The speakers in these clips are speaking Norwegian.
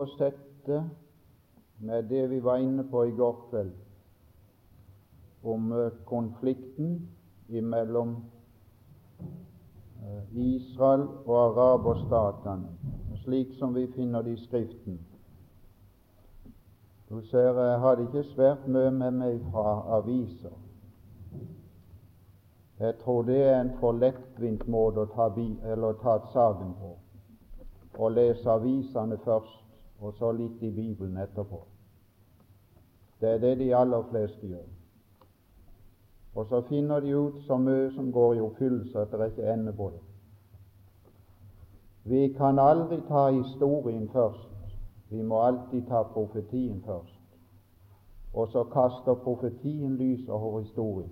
fortsette med det vi var inne på i går kveld, om eh, konflikten mellom eh, Israel og araberstatene, slik som vi finner det i Skriften. Du ser, jeg hadde ikke svært mye med meg fra aviser. Jeg tror det er en for lettvint måte å ta, ta saken på, å lese avisene først og så litt i Bibelen etterpå. Det er det de aller fleste gjør. Og så finner de ut så mye som går i oppfyllelse at det er ikke ende på det. Vi kan aldri ta historien først. Vi må alltid ta profetien først. Og så kaster profetien lys over historien.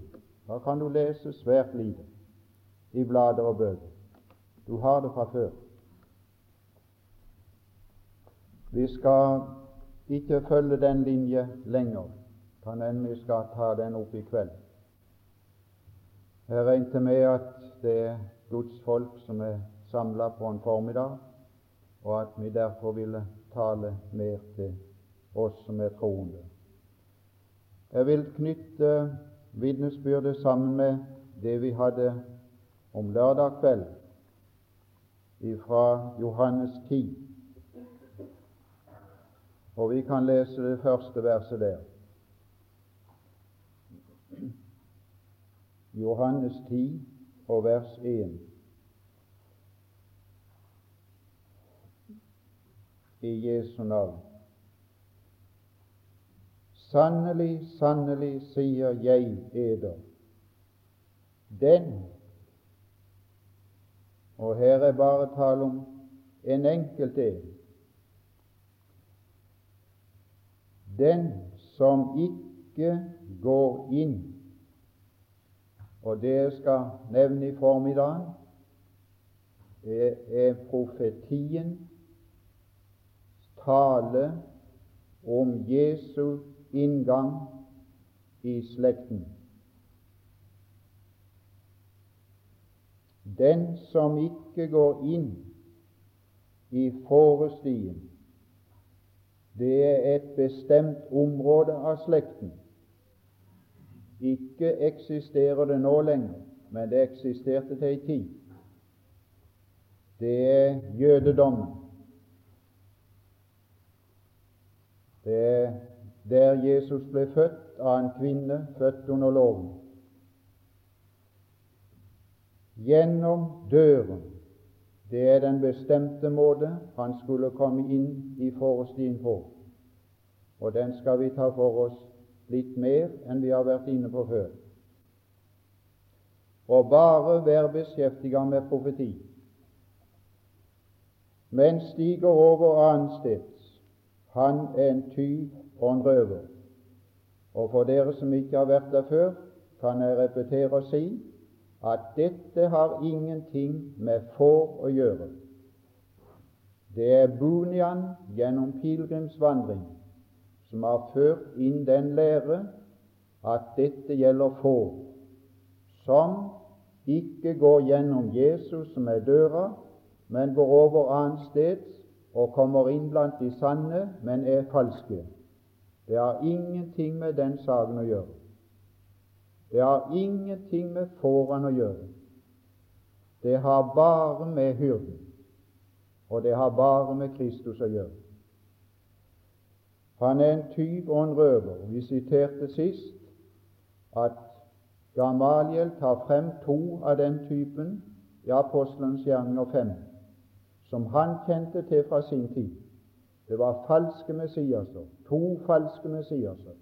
Da kan du lese svært lite i blader og bøker. Du har det fra før. Vi skal ikke følge den linje lenger. Kan hende vi skal ta den opp i kveld. Jeg regnet med at det er Guds som er samla på en formiddag, og at vi derfor ville tale mer til oss som er troende. Jeg vil knytte vitnesbyrdet sammen med det vi hadde om lørdag kveld fra Johannes 10. Og vi kan lese det første verset der. Johannes 10 og vers 1. I Jesu navn. Sannelig, sannelig, sier jeg eder, den Og her er bare tale om en enkelt en Den som ikke går inn Og det jeg skal nevne i formiddag, det er profetien tale om Jesu inngang i slekten. Den som ikke går inn i fårestien, det er et bestemt område av slekten. Ikke eksisterer det nå lenger, men det eksisterte til en tid. Det er jødedommen. Det er der Jesus ble født av en kvinne født under loven. Gjennom døren det er den bestemte måte han skulle komme inn i forestien på, og den skal vi ta for oss litt mer enn vi har vært inne på før. Og bare være beskjeftiget med profeti. Men stiger over annensteds. Han er en tyv og en røver. Og for dere som ikke har vært der før, kan jeg repetere og si at dette har ingenting med får å gjøre. Det er Bunian gjennom pilegrimsvandring som har ført inn den lære at dette gjelder får, som ikke går gjennom Jesus, som er døra, men går over annensteds og kommer inn blant de sanne, men er falske. Det har ingenting med den saken å gjøre. Det har ingenting med fårene å gjøre. Det har bare med hyrden, og det har bare med Kristus å gjøre. Han er en tyv og en røver. Vi siterte sist at Gamaliel tar frem to av den typen i Apostelens gjerninger fem, som han kjente til fra sin tid. Det var falske messiaser, to falske messiaser,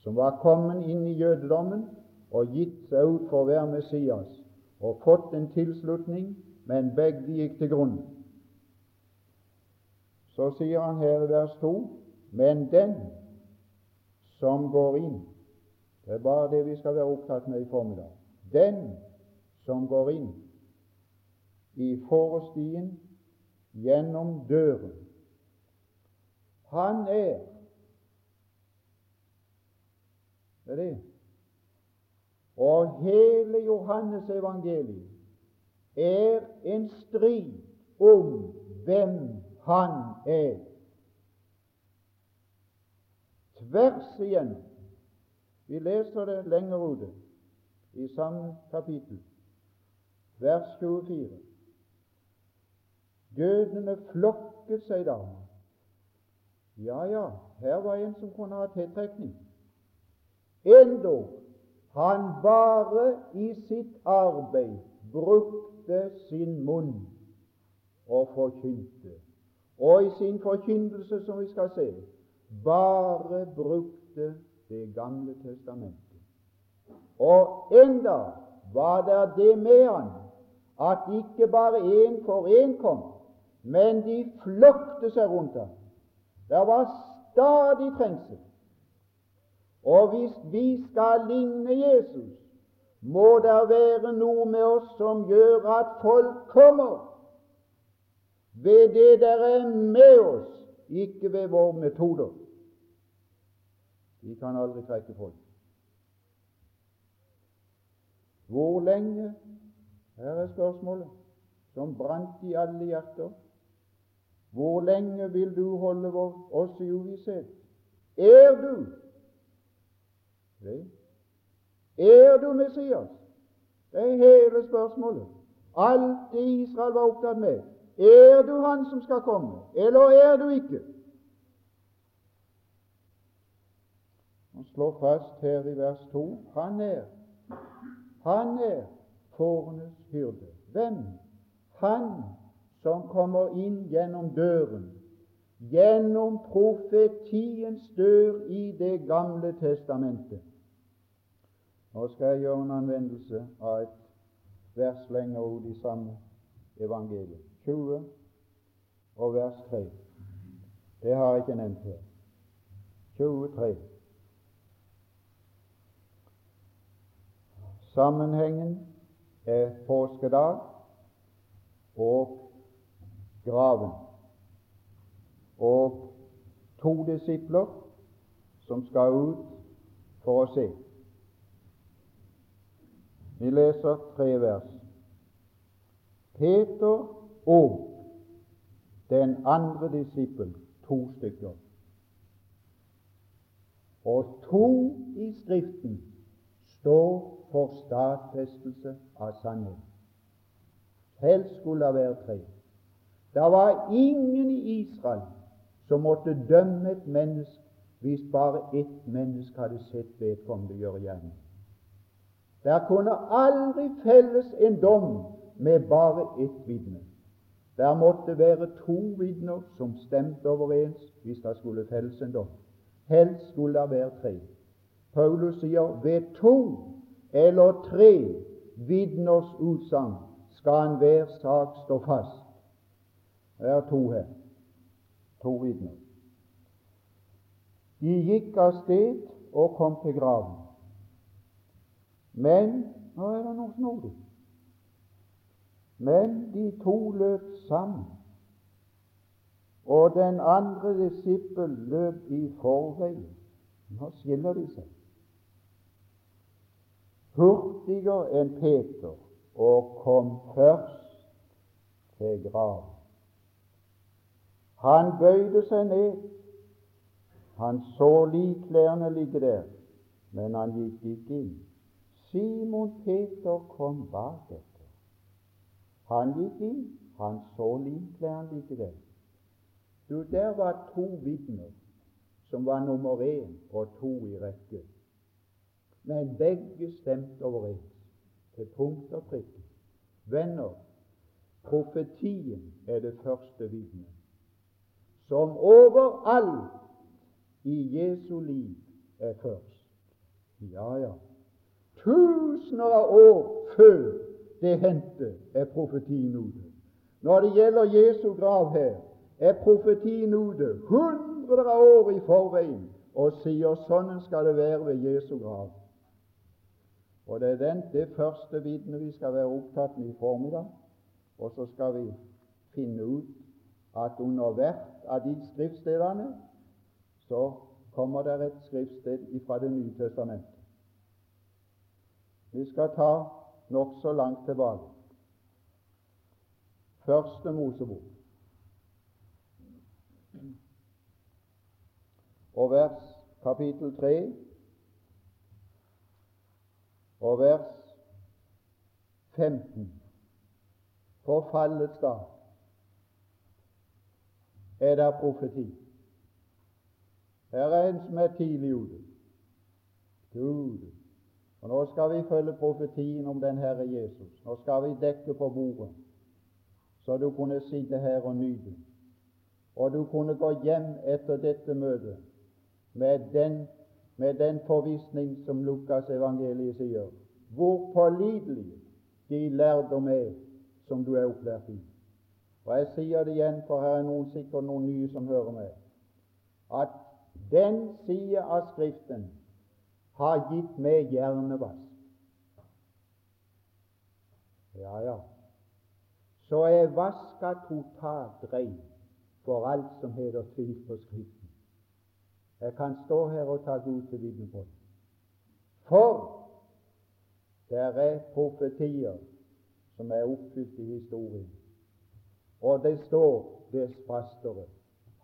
som var kommet inn i jødedommen og gitt seg ut for å være Messias og fått en tilslutning, men begge gikk til grunn. Så sier han her i vers 2.: Men den som går inn Det er bare det vi skal være opptatt med i formiddag. Den som går inn i forestien gjennom døren, han er Det er det og hele Johannes evangeliet er en strid om hvem han er. tvers igjen. Vi leser det lenger ute i samme kapittel, vers 24. Dødene flokket seg da. Ja, ja, her var en som kunne ha tiltrekning. Endog han bare i sitt arbeid brukte sin munn og forkynte. Og i sin forkynnelse, som vi skal se, bare brukte Det gamle testamentet. Og enda var det det med han at ikke bare én for én kom, men de flokte seg rundt ham. Det var stadig trengsel. Og hvis vi skal ligne Jesus, må det være noe med oss som gjør at folk kommer ved det der er med oss, ikke ved våre metoder. Vi kan aldri trekke folk. Hvor lenge her er spørsmålet, som brant i alle hjerter. Hvor lenge vil du holde oss i uvisshet? Er du? Er du Messias? Det er hele spørsmålet. Alt det Israel var opptatt med. Er du han som skal komme, eller er du ikke? Han slår fast her i vers 2 han er. Han er fårenes hyrde. Hvem? Han som kommer inn gjennom døren, gjennom profetiens dør i Det gamle testamentet. Nå skal jeg gjøre en anvendelse av et vers lenger ut i samme evangelium. 20 og vers 3. Det har jeg ikke nevnt her. 23. Sammenhengen er påskedag og graven. Og to disipler som skal ut for å se. Vi leser tre vers. Peter og den andre disippel, to stykker. Og to i Skriften står for stadfestelse av sannhet. Helst skulle det være tre. Det var ingen i Israel som måtte dømme et menneske hvis bare ett menneske hadde sett vedkommende gjøre gjerning. Der kunne aldri felles en dom med bare ett vitne. Der måtte være to vitner som stemte overens hvis det skulle felles en dom. Helst skulle det være tre. Paulus sier ved to eller tre vitners utsagn skal enhver sak stå fast. Det er to her. To vitner. De gikk av sted og kom til graven. Men nå er det noe snodig. Men de to løp sammen, og den andre disippel løp i forveien. Nå skiller de seg hurtigere enn Peter og kom først til graven. Han bøyde seg ned. Han så likklærne ligge der, men han gikk ikke inn. Simon Peter kom bak etter. Han gikk inn. Han så linklærne ligge der. Du, der var to vitner som var nummer én og to i rekke men begge stemte overens, til punkt og prikke. Venner, profetien er det første vitnet, som overalt i Jesu liv er først. Ja, ja. Tusener av år før det hendte, er profetien ute. Når det gjelder Jesu grav her, er profetien ute hundrer av år i forveien og sier sånn skal det være ved Jesu grav. Og det er den, det første vitnet vi skal være opptatt med i formiddag. Og så skal vi finne ut at under hvert av de skriftstedene så kommer det et skriftsted fra Det nye testamentet. Vi skal ta nokså langt tilbake. Første Mosebok og vers kapittel 3 og vers 15. For fallets dag er det profeti. Her er en som er tidlig ute. Gud. Og Nå skal vi følge profetien om den Herre Jesus. Nå skal vi dekke på bordet, så du kunne sitte her og nyte. Og du kunne gå hjem etter dette møtet med den, med den forvisning som Lukas evangeliet sier, hvor pålitelig de lærdom er som du er opplært i. Og Jeg sier det igjen, for her er noen, sikkert noen nye som hører meg, at den side av Skriften har gitt meg hjernevask. Ja, ja. Så er vaska totalt rein for alt som heter tvil på Skriften. Jeg kan stå her og ta Gud til vitne For det. Er profetier som er oppfylt i historien. Og det står dess fastere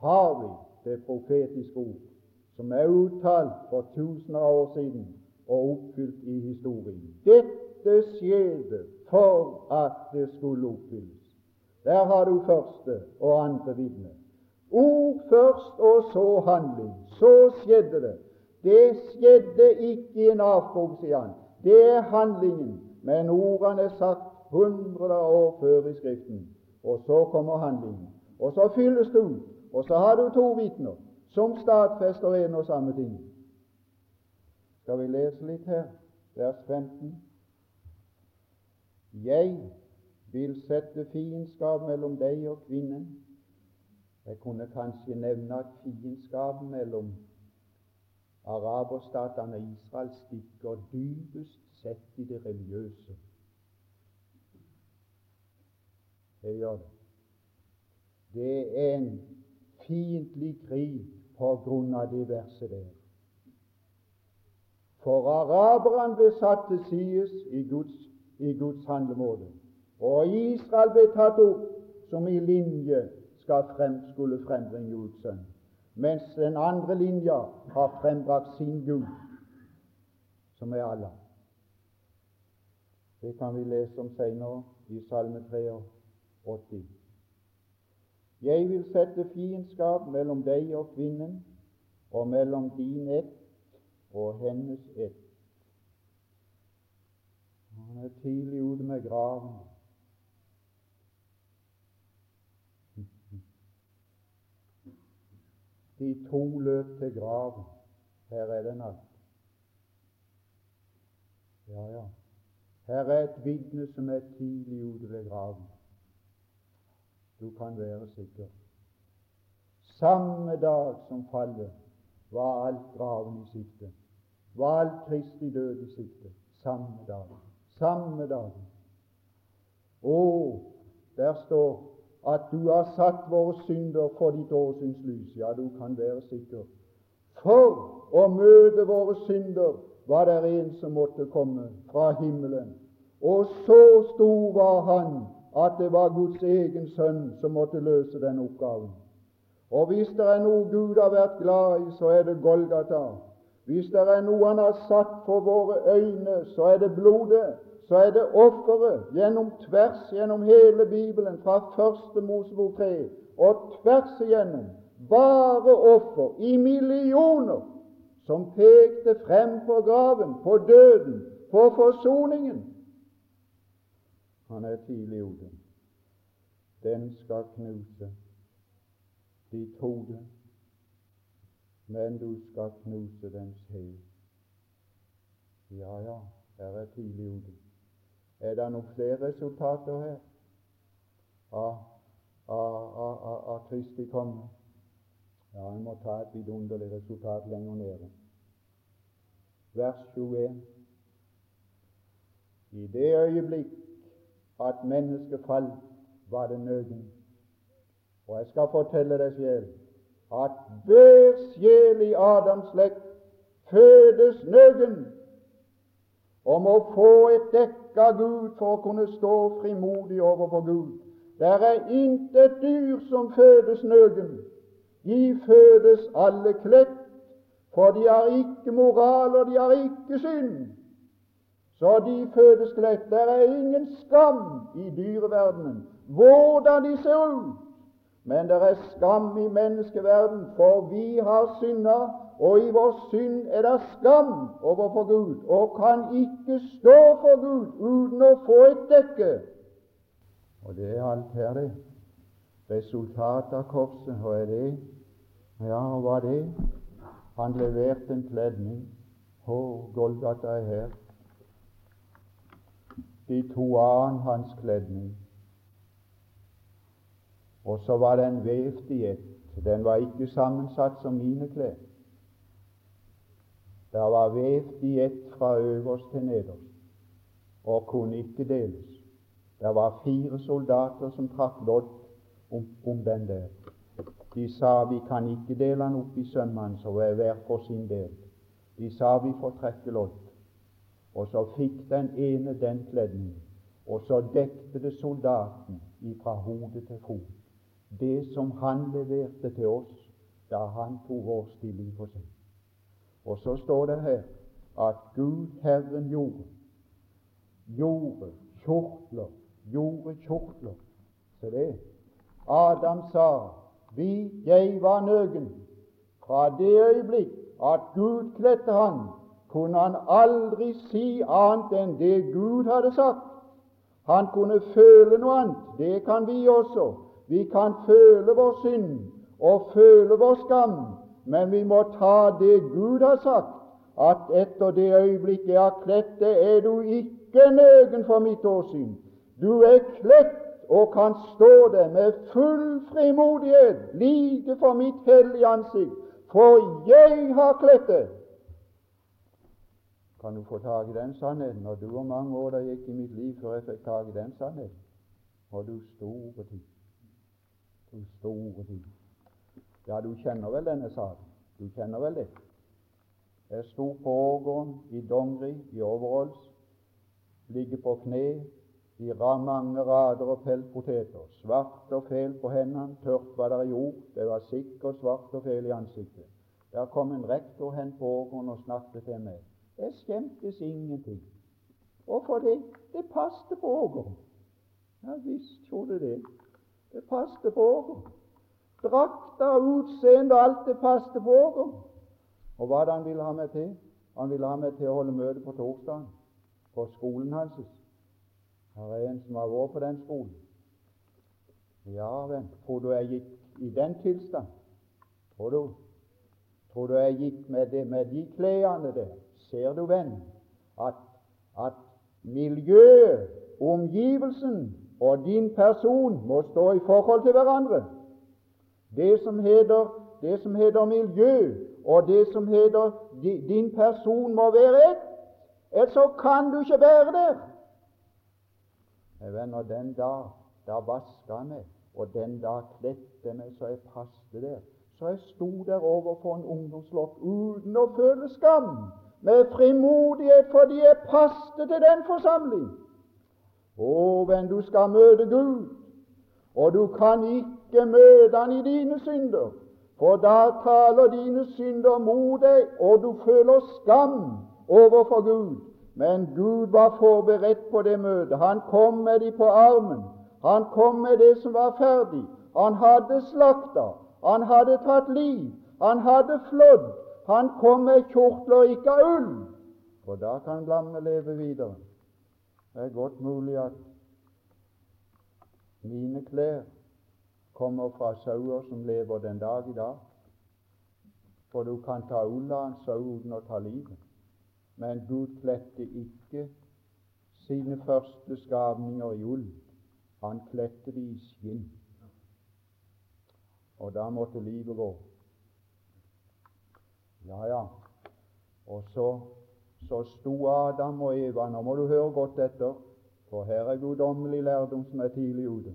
har vi det profetiske ord som er uttalt for tusener av år siden og oppfylt i historien. Dette skjedde for at det skulle oppfylles. Der har du første og andre vitne. Ord først, og så handling. Så skjedde det. Det skjedde ikke i en avkrok, sier han. Det er handlingen. Men ordene er sagt hundre år før i Skriften. Og så kommer handlingen. Og så fylles det ut. Og så har du to vitner som stadfester en og samme ting. Skal vi lese litt her, vers 15? Jeg vil sette fiendskap mellom deg og kvinnen. Jeg kunne kanskje nevne at fiendskapet mellom araberstatene og Israel stikker dypest sett i det religiøse. Det gjør det. Det er en fiendtlig krig på grunn av det verset der. For araberne ble satt til side i i Guds handlemåte, og Israel ble tatt opp som i linje skal frem, skulle frembringe Guds sønn, mens den andre linja har frembrakt sin Gud, som er Allah. Det kan vi lese om senere i Salme 83. Jeg vil sette fiendskap mellom deg og kvinnen, og mellom din ett og hennes ett. Han er tidlig ute med graven. De to løp til graven. Her er det natt. Ja, ja. Her er et vitne som er tidlig ute ved graven. Du kan være sikker. Samme dag som fallet var alt graven i sikte. Var alt Kristi død i sikte. Samme dag. Samme dag. Og der står at du har satt våre synder for ditt åsyns lys. Ja, du kan være sikker. For å møte våre synder var det en som måtte komme fra himmelen. Og så stor var han at det var Guds egen sønn som måtte løse den oppgaven. Og hvis det er noe Gud har vært glad i, så er det Golgata. Hvis det er noe Han har satt for våre øyne, så er det blodet, så er det offeret gjennom tvers gjennom hele Bibelen, fra første Mosebok 3 og tvers igjennom. Bare offer i millioner som pekte frem på graven, på døden, på forsoningen. Han er tidlig ute. Den skal knuse ditt hode, men du skal knuse dens hæl. Ja, ja, her er tidlig ute. Er det noen flere resultater her av, av, av, av Kristi komme? Ja, en må ta et vidunderlig resultat lenger nede. Vers 21. I det øyeblikk at mennesket falt, var det nøden. Og jeg skal fortelle deg, sjel, at hver sjel i Adams slekt fødes nøden om å få et dekk av Gud for å kunne stå frimodig overfor Gud. Der er intet dyr som fødes nøgen. De fødes alle kledt For de har ikke moral, og de har ikke synd. Så de fødes lett. Det er ingen skam i dyreverdenen hvordan de ser ut. Men det er skam i menneskeverden, for vi har synda, og i vår synd er det skam overfor Gud, og kan ikke stå for Gud uten å få et dekke. Og det er alt her, det. Resultatet av korset, hva er det? Ja, hva er det? Han leverte en kledning. Å, Golgata er her. De to an hans kledning. Og så var den vevd i ett. Den var ikke sammensatt som mine klær. Det var vevd i ett fra øverst til nederst, og kunne ikke deles. Det var fire soldater som trakk lodd om, om, den der. De sa vi kan ikke dele den opp i sømmene, så er hver for sin del. De sa vi får trekke lodd. Og så fikk den ene den kledningen, og så dekte det soldaten fra hode til fot det som han leverte til oss da han tok vår stilling på seg. Og så står det her at Gud Herren gjorde gjorde kjortler, gjorde kjortler. Se det. Adam sa vi, jeg var nøgen. Fra det øyeblikk at Gud kledde han, kunne han aldri si annet enn det Gud hadde sagt. Han kunne føle noe annet. Det kan vi også. Vi kan føle vår synd og føle vår skam, men vi må ta det Gud har sagt, at etter det øyeblikket jeg har kledt deg, er du ikke nøgen for mitt åsyn. Du er kledt og kan stå der med full frimodighet like for mitt hellige ansikt, for jeg har kledt deg. Kan du få tak i den sannheten? Og du og mange år det gikk i mitt liv før jeg fikk tak i den sannheten. Og du store tid Du store ting. Ja, du kjenner vel denne saken? Du kjenner vel det? Jeg sto på Ågården i Dongeri i overalls, ligger på kne i mange rader og felt poteter, svart og fel på hendene, tørt var det jord, det var sikkert svart og fel i ansiktet. Der kom en rektor hen på Ågården og snakket til meg. Jeg skjemtes ingenting. Hvorfor det? Det passet på Åger. Ja visst gjorde det. Det passet på Åger. Drakta, utseende, alt det passet på Åger. Og hva det han ville ha meg til? Han ville ha meg til å holde møte på torsdag på skolen hans. Her er en som har vært på den skolen. Ja, venn, tror du jeg gikk i den tilstand? Tror du? Tror du jeg gikk med, det, med de klærne der? Ser du, venn, at, at miljøet, omgivelsen, og din person må stå i forhold til hverandre. Det som heter, det som heter miljø, og det som heter din person, må være ett. Ellers så kan du ikke være der. Jeg venner, den dag da vaska jeg meg, og den dag kledde jeg meg så jeg passet der. Så jeg sto der overfor en ungdomslokk uten å føle skam, med frimodighet for de er pastet til den forsamling. Å, venn, du skal møte Gud, og du kan ikke møte Han i dine synder, for da taler dine synder mot deg, og du føler skam overfor Gud. Men Gud var forberedt på det møtet. Han kom med dem på armen. Han kom med det som var ferdig. Han hadde slakta. Han hadde tatt liv. Han hadde flådd. Han kom med kjortler, ikke av ull. For da kan lammet leve videre. Det er godt mulig at mine klær kommer fra sauer som lever den dag i dag. For du kan ta ulla av en sau uten å ta livet. Men Gud kledde ikke sine første skapninger i ull. Han kledde de i skinn. Og da måtte livet gå. Ja, ja. Og så så sto Adam og Eva Nå må du høre godt etter, for her er guddommelig lærdom som er tidlig ute.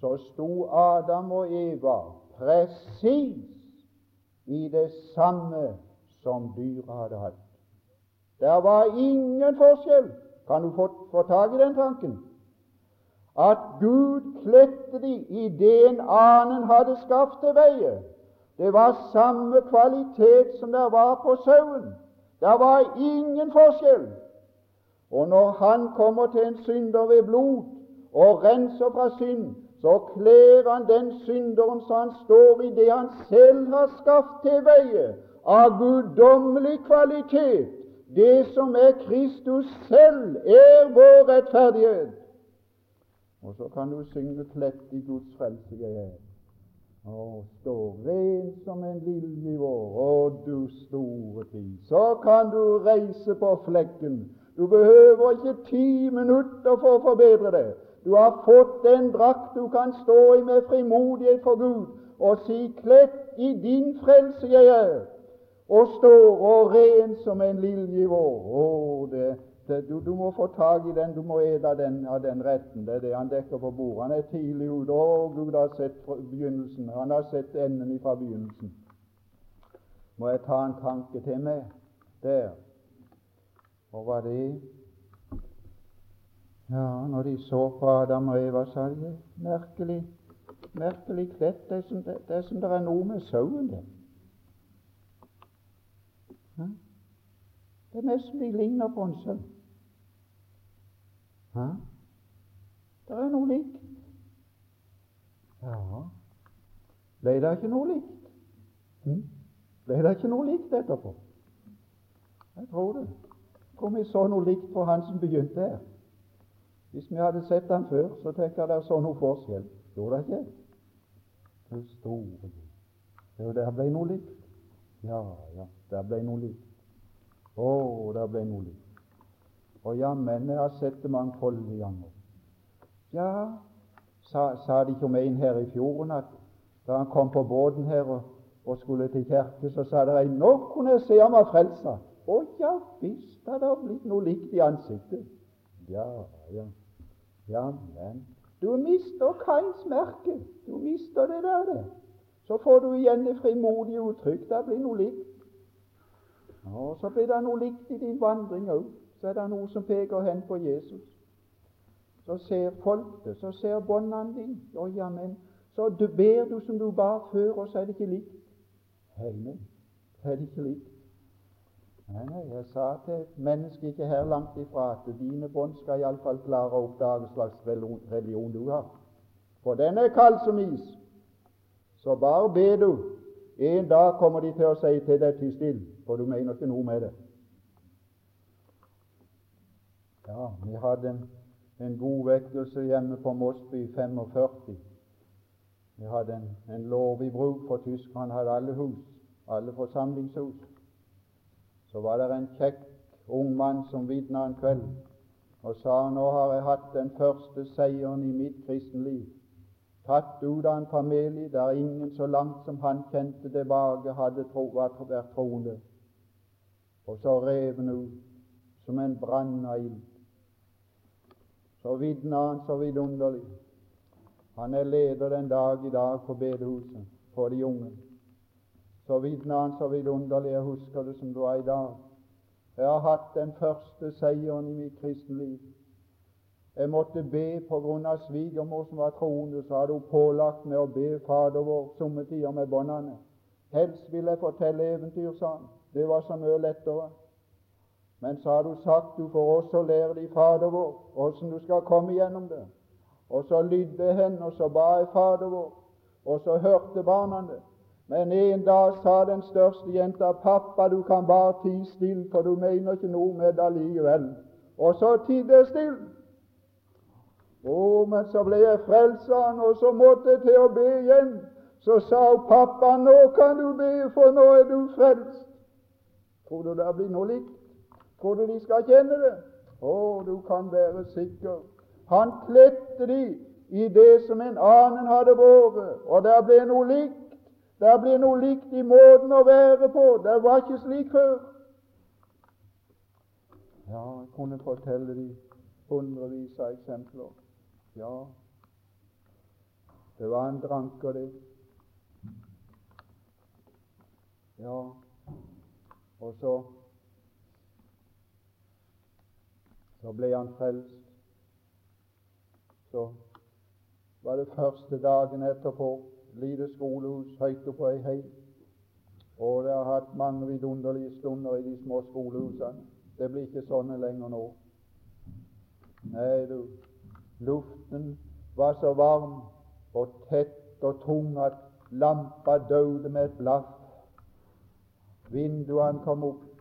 Så sto Adam og Eva presis i det samme som dyret hadde hatt. Det var ingen forskjell. Kan du få, få tak i den tanken? At Gud kledde de i det en annen hadde skapt til veie. Det var samme kvalitet som det var på sauen. Det var ingen forskjell. Og når han kommer til en synder ved blod og renser fra synd, så kler han den synderen så han står i det han selv har skaffet til veie av guddommelig kvalitet. Det som er Kristus selv, er vår rettferdighet. Og så kan du synge klett i Guds frelse jeg er. Og stå ren som en lilje i vår, å du store tid. Så kan du reise på flekken. Du behøver ikke ti minutter for å forbedre det. Du har fått en drakt du kan stå i med frimodighet for Gud og si 'Kledd i din frelse jeg er', og står og ren som en lilje i vår. Å, det, du, du, må få tak i den, du må ete av den, av den retten. Det er det han dekker på bordet. Han er tidlig ute. Å, Gud har sett begynnelsen. Han har sett enden fra begynnelsen. Må jeg ta en tanke til meg der? Og var det ja, når de så på Adam og Eva, sa de merkelig, merkelig kledd. Det er som det, det, er, som det er noe med sauen der. Det er nesten de ligner på en sau. Ja? Det er noe likt. Ja Ble det ikke noe likt? Hm? Ble det ikke noe likt etterpå? Jeg tror det. Jeg tror vi så noe likt på han som begynte her. Hvis vi hadde sett han før, så tenker jeg det er sånn noe forskjell. Gjorde det ikke? Det store Jo, der ble noe likt. Ja, ja, der ble noe likt. Å, der ble noe likt. Og jammen, jeg har sett det mangfoldige ganger. Ja, sa, sa de ikke om en her i fjorden at da han kom på båten her og, og skulle til kirke, så sa de 'Nå kunne jeg se ham var frelsa'. Å ja visst hadde det blitt noe likt i ansiktet. Ja, ja. Jammen. Du mister Kains merke. Du mister det der, det. Så får du igjen det frimodige uttrykk. Det blir noe likt. Og så blir det noe likt i din vandring òg. Så er det noe som peker hen på Jesus. Så ser folk det, så ser båndene dine. Å, jammen. Så du ber du som du bar før, og så er det ikke likt. Hei, nei, er det ikke likt. Nei, nei, jeg sa til menneske ikke her langt ifra at dine bånd skal iallfall klare å oppdage hva slags religion du har. For den er kald som is. Så bare be du. En dag kommer de til å si til deg til stille, for du mener ikke noe med det. Ja, vi hadde en, en god vekkelse hjemme på Mosby i 45. Vi hadde en, en lov i bruk, for tyskerne hadde alle hus, alle forsamlingshus. Så var det en kjekk ung mann som vitna en kveld og sa nå har jeg hatt den første seieren i mitt kristenliv. Tatt ut av en familie der ingen så langt som han kjente tilbake, hadde tro, vært troende. Og så rev han ut som en brann av ild. Så vitna han så vidunderlig. Han er leder den dag i dag på bedehuset for de unge. Så vitna han så vidunderlig, jeg husker det som det var i dag. Jeg har hatt den første seieren i mitt kristenliv. Jeg måtte be på grunn av svigermor som var troende, så hadde hun pålagt meg å be Fader vår somme tider med båndene. Helst ville jeg fortelle eventyr, sa han. Det var så mye lettere. Men så har du sagt du får også lære deg Fader vår, åssen du skal komme gjennom det. Og så lydde henne, og så ba jeg Fader vår, og så hørte barna det. Men en dag sa den største jenta 'Pappa, du kan bare tie stille, for du mener ikke noe med det likevel.' Og så tidde jeg stille. Å, men så ble jeg frelst, og så måtte jeg til å be igjen. Så sa hun, 'Pappa, nå kan du be, for nå er du frelst.' Tror du det blir noe likt? Tror de skal kjenne det? Å, du kan være sikker. Han kledde de i det som en annen hadde vært, og der ble noe likt. Der ble noe likt i måten å være på. Det var ikke slik før. Ja, jeg kunne fortelle de hundrevis av eksempler. Ja, det var en dranker, det. Ja, og så Så ble han frelst. Så var det første dagen etterpå lite skolehus høyt oppe ei hatt mange vidunderlige stunder i de små skolehusene. Det blir ikke sånne lenger nå. Nei, du, luften var så varm og tett og tung at lampa døde med et blaff. Vinduene kom opp, og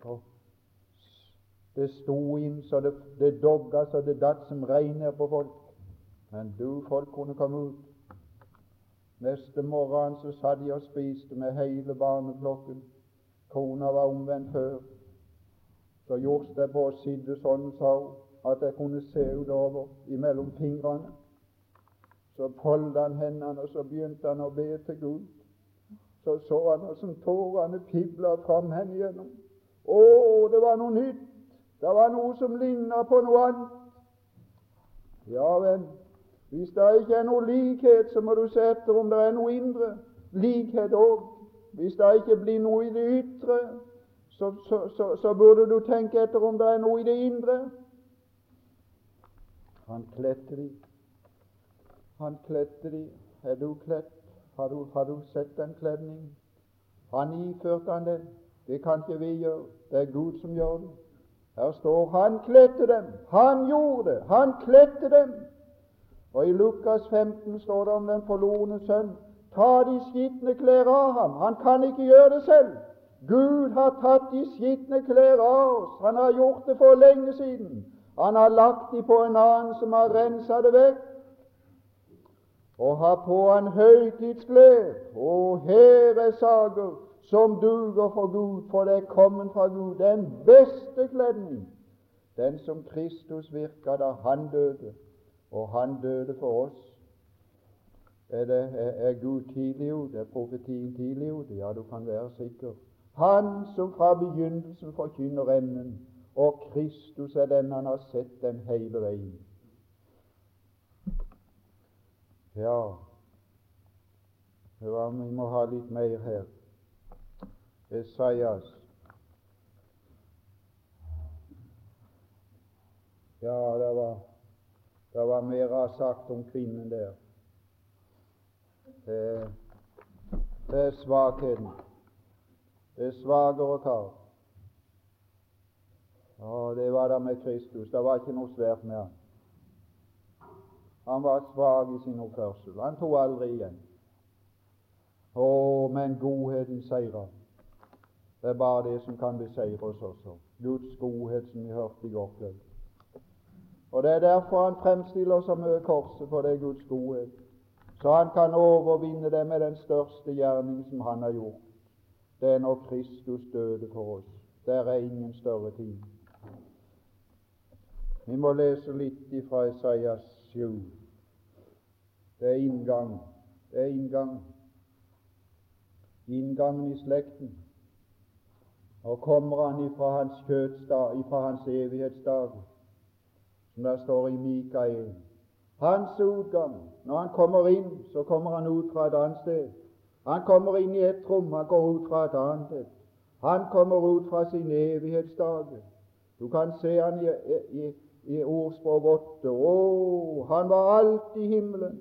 det sto inn så det, det dogga så det datt som regn på folk. Men du, folk kunne komme ut. Neste morgen så satt de og spiste med hele barneflokken. Kona var omvendt før. Så gjorde det på å sitte sånn, sa hun, at jeg kunne se utover imellom fingrene. Så foldet han hendene, og så begynte han å be til Gud. Så så han hvordan tårene pibla fram henne igjennom. Å, det var noe nytt! Det var noe som lignet på noe annet. Ja, vel, hvis det ikke er noe likhet, så må du se etter om det er noe indre likhet òg. Hvis det ikke blir noe i det ytre, så, så, så, så, burde du tenke etter om det er noe i det indre. Han kledde de. Han kledde de. Er du kledd? Har du, har du sett den kledningen? Han iførte han den. Det kan ikke vi gjøre. Det er Gud som gjør det. Her står han kledde dem. Han gjorde det. Han kledde dem. Og I Lukas 15 står det om den forlorne sønn. Ta de skitne klær av ham. Han kan ikke gjøre det selv. Gud har tatt de skitne klær av oss. Han har gjort det for lenge siden. Han har lagt de på en annen som har rensa det vekk. Og har på han høytidsklær. Og her er saker som duger for Gud, for det er kommet fra Gud. Den beste kledning, den som Kristus virka da han døde og han døde for oss. Er, det, er, er Gud tidlig ute? Er profetien tidlig ute? Ja, du kan være sikker. Han som fra begynnelsen forkynner enden, og Kristus er den han har sett den hele veien. Ja, vi må ha litt mer her. Esaias. Ja, det var det var mer sagt om kvinnen der. Det, det er svakheten. Det er svakere kar. Ja, det var det med Kristus. Det var ikke noe svært med han. Han var svak i sin oppførsel. Han tok aldri igjen. Å, men godheten seirer. Det er bare det som kan beseire oss også. Guds godhet, som vi hørte i går kveld. Og Det er derfor han fremstiller så mye korset, for det er Guds godhet. Så han kan overvinne det med den største gjerning som han har gjort. Det er når Kristus døde for oss. Der er ingen større tid. Vi må lese litt fra Isaias 7. Det er inngang. Det er inngang. Inngangen i slekten. Og kommer han ifra hans kjødsdag, ifra hans evighetsdag, som det står i Mikael. Hans utgang, når han kommer inn, så kommer han ut fra et annet sted. Han kommer inn i ett rom, han går ut fra et annet et. Han kommer ut fra sin evighetsdag. Du kan se han i, i, i ordspråk åtte. Å, han var alt i himmelen.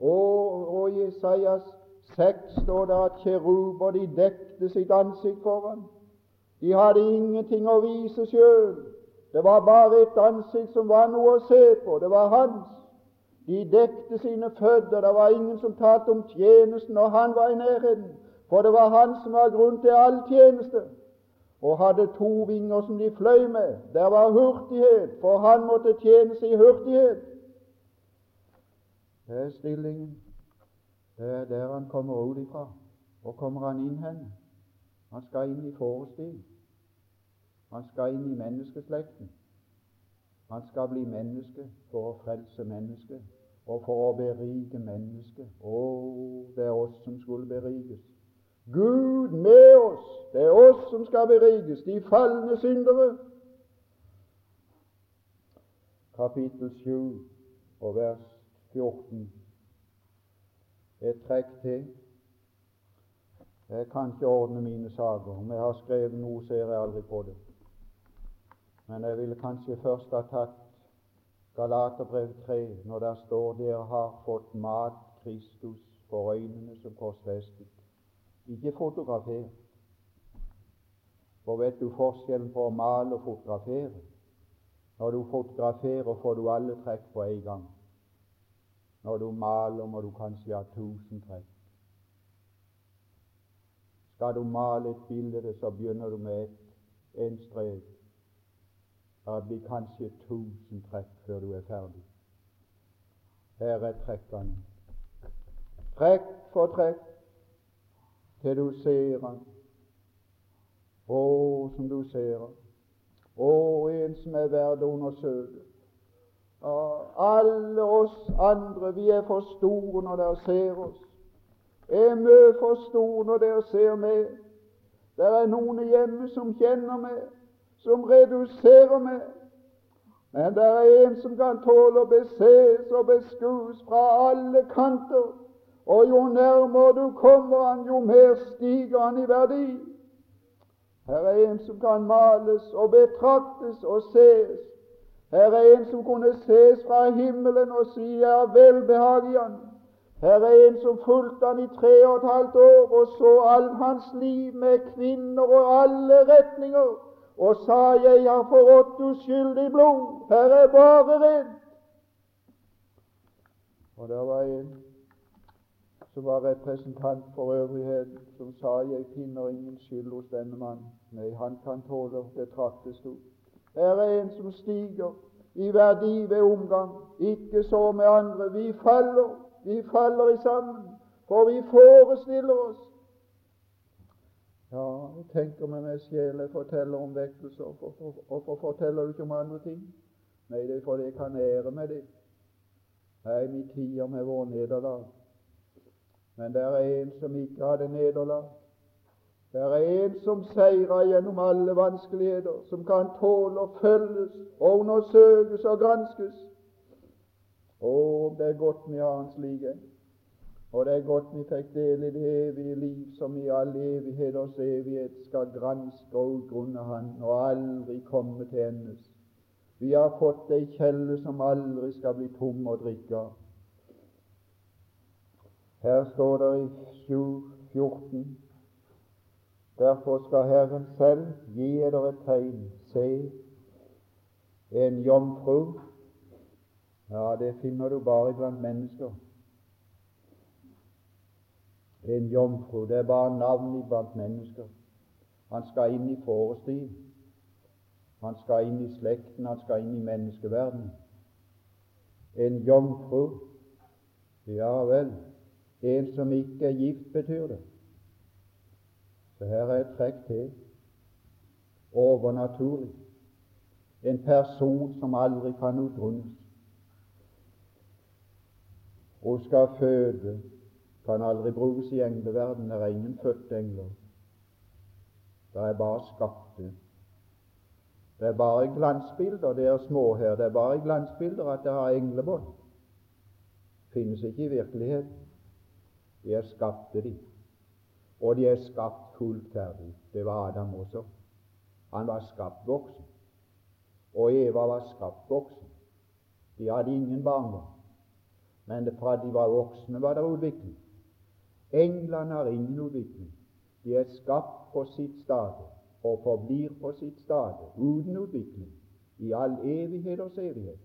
Å, og i Jesajas 6 står det at kjeruber de dekte sitt ansikt for ham. De hadde ingenting å vise sjøl. Det var bare et ansikt som var noe å se på. Det var hans. De dekte sine føtter. Det var ingen som talte om tjenesten når han var i nærheten. For det var han som var grunn til all tjeneste, og hadde to vinger som de fløy med. Der var hurtighet, for han måtte tjene seg i hurtighet. Det er stillingen. Det er der han kommer ut ifra. Hvor kommer han inn hen? Han skal inn i forestilling. Han skal inn i menneskeslekten. Han skal bli menneske for å frelse mennesket og for å berike mennesket. Å, det er oss som skulle berikes. Gud med oss! Det er oss som skal berikes, de falne syndere. Kapittel 7 og vers 14. Et trekk til. Jeg kan ikke ordne mine saker. Om jeg har skrevet noe, ser jeg aldri på det. Men jeg ville kanskje først ha tatt Galaterbrev 3, når der står dere har fått mat Kristus for øynene som korsfestet. Ikke fotografert. For vet du forskjellen på å male og fotografere? Når du fotograferer, får du alle trekk på en gang. Når du maler, må du kanskje ha tusen trekk. Skal du male et bilde, så begynner du med ett, en strek. Det blir kanskje tusen trekk før du er ferdig. Her er trekkene. Trekk for trekk til du ser han. Å, som du ser han. Å, en som er verd å undersøke. Alle oss andre, vi er for store når dere ser oss. Er mye for store når dere ser meg. Det er noen hjemme som kjenner meg, som reduserer meg. Men det er en som kan tåle å beses og beskues fra alle kanter. Og jo nærmere du kommer han, jo mer stiger han i verdi. Her er en som kan males og betraktes og ses. Her er en som kunne ses fra himmelen og si jeg har velbehag i han. Her er en som fulgte han i tre og et halvt år og så all hans liv med kvinner og alle retninger, og sa jeg har forrådt uskyldig blod, her er bare redd. Og det var en som var representant for øvrigheten, som sa jeg finner ingen skyld hos denne mann. Nei, han kan tåle betraktes du. Her er en som stiger i verdi ved omgang, ikke så med andre. Vi faller vi faller i sammen, for vi forestiller oss Ja, tenker med meg sjel, forteller om vekkelse, hvorfor forteller du ikke om andre ting? Nei, det er fordi jeg kan ære med det. Nei, vi tier med vår nederlag. Men det er en som ikke hadde nederlag. Det er en som seirer gjennom alle vanskeligheter, som kan tåle å følges og undersøkes og granskes. Å, det er godt vi har slik like. Og det er godt vi fikk del i det evige liv, som i all evighet og evighet skal granske og grunne Han og aldri komme til endes. Vi har fått ei kjelle som aldri skal bli tom å drikke. Her står det i 7.14 Derfor skal Herren selv gi dere et tegn. Se, en jomfru ja, det finner du bare blant mennesker. En jomfru, det er bare navn iblant mennesker. Han skal inn i forestil. Han skal inn i slekten, han skal inn i menneskeverdenen. En jomfru, ja vel, en som ikke er gift, betyr det. Så her er et trekk til. Overnaturlig. En person som aldri kan utrunnes. Hun skal føde kan aldri brukes i engleverden. Det er ingen fødte engler. Det er bare skapte. Det er bare glansbilder. Det er små her. Det er bare glansbilder at det har englebånd. Finnes ikke i virkeligheten. De er skapte, de. Og de er skapt fullt ferdig. Det var Adam også. Han var skapt voksen. Og Eva var skapt voksen. De hadde ingen barndom men fra de var voksne, var det utvikling. Englene har ingen utvikling. De er skapt på sitt stade og forblir på sitt stade uten utvikling i all evigheters evighet.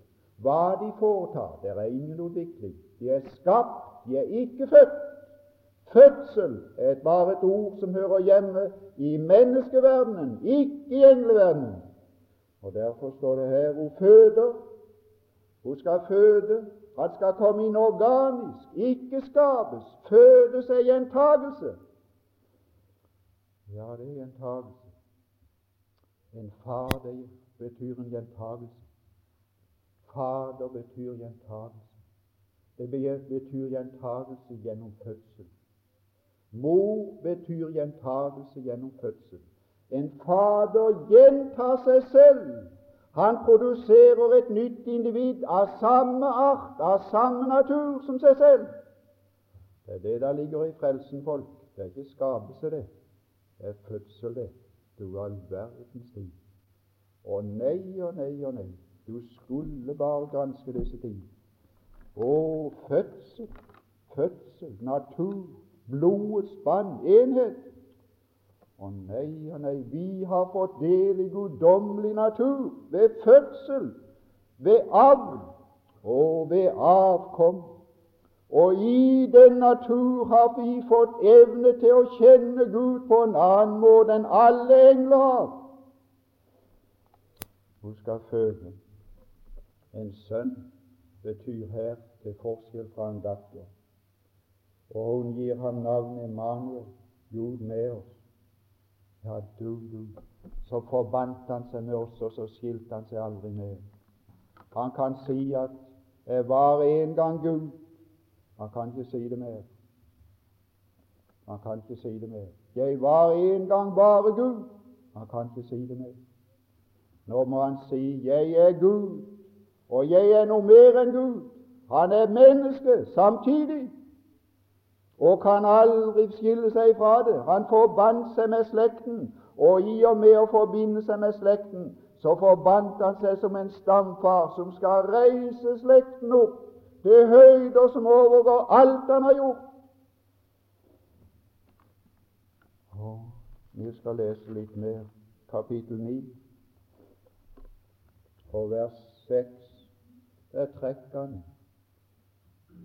Hva de foretar, der er ingen utvikling. De er skapt, de er ikke født. Fødsel er bare et ord som hører hjemme i menneskeverdenen, ikke i engleverdenen. Og Derfor står det her hun føder. Hun skal føde han skal komme inn organisk, ikke skapes, fødes seg gjentagelse. Ja, det er gjentagelse. En fader betyr en gjentagelse. Fader betyr gjentagelse. Det betyr gjentagelse gjennom fødsel. Mor betyr gjentagelse gjennom fødsel. En fader gjentar seg selv han produserer et nytt individ av samme art, av samme natur som seg selv. Det er det der ligger i frelsen, folk. Det er ikke skapelse, det. Det er fødsel, det. Du all verdens tid. Å nei og nei og nei. Du skulle bare granske disse ting. Å, fødsel, fødsel, natur, blodets spann, enhet. Å nei og nei, vi har fått del i guddommelig natur ved fødsel, ved avl og ved avkom. Og i den natur har vi fått evne til å kjenne Gud på en annen måte enn alle engler. Hun skal føde en sønn, betyr her til forskjell fra en datter. Og hun gir ham navnet Emanuel, Gud med oss. Ja, du, du. Så forbandt han seg med oss, og så skilte han seg aldri med. Han kan si at 'jeg var en gang Gud'. Han kan ikke si det mer. Han kan ikke si det mer. 'Jeg var en gang bare Gud'. Han kan ikke si det mer. Nå må han si 'Jeg er Gud', og jeg er noe mer enn Gud. Han er menneske samtidig og kan aldri skille seg fra det. Han forbandt seg med slekten, og i og med å forbinde seg med slekten, så forbandt han seg som en stamfar som skal reise slekten opp til høyder som overgår alt han har gjort. Og vi skal lese litt mer, kapittel 9 og vers 6. Der trekker han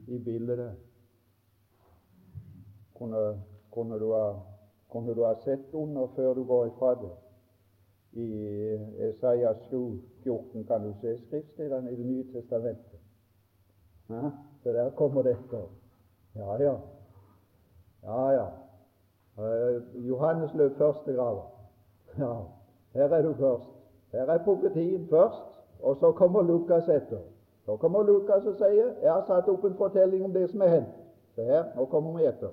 i bildet kunne, kunne, du ha, kunne du ha sett under før du går ifra det. I Esaias 7, 14 kan du se skriftstedene i Det nye testamentet. Ja, så der kommer dette. Ja, ja. Ja, ja. Uh, Johannes løp første grava. Ja, her er du først. Her er profetien først, og så kommer Lukas etter. Så kommer Lukas og sier 'Jeg har satt opp en fortelling om det som er hendt'. Se her, nå kommer vi etter.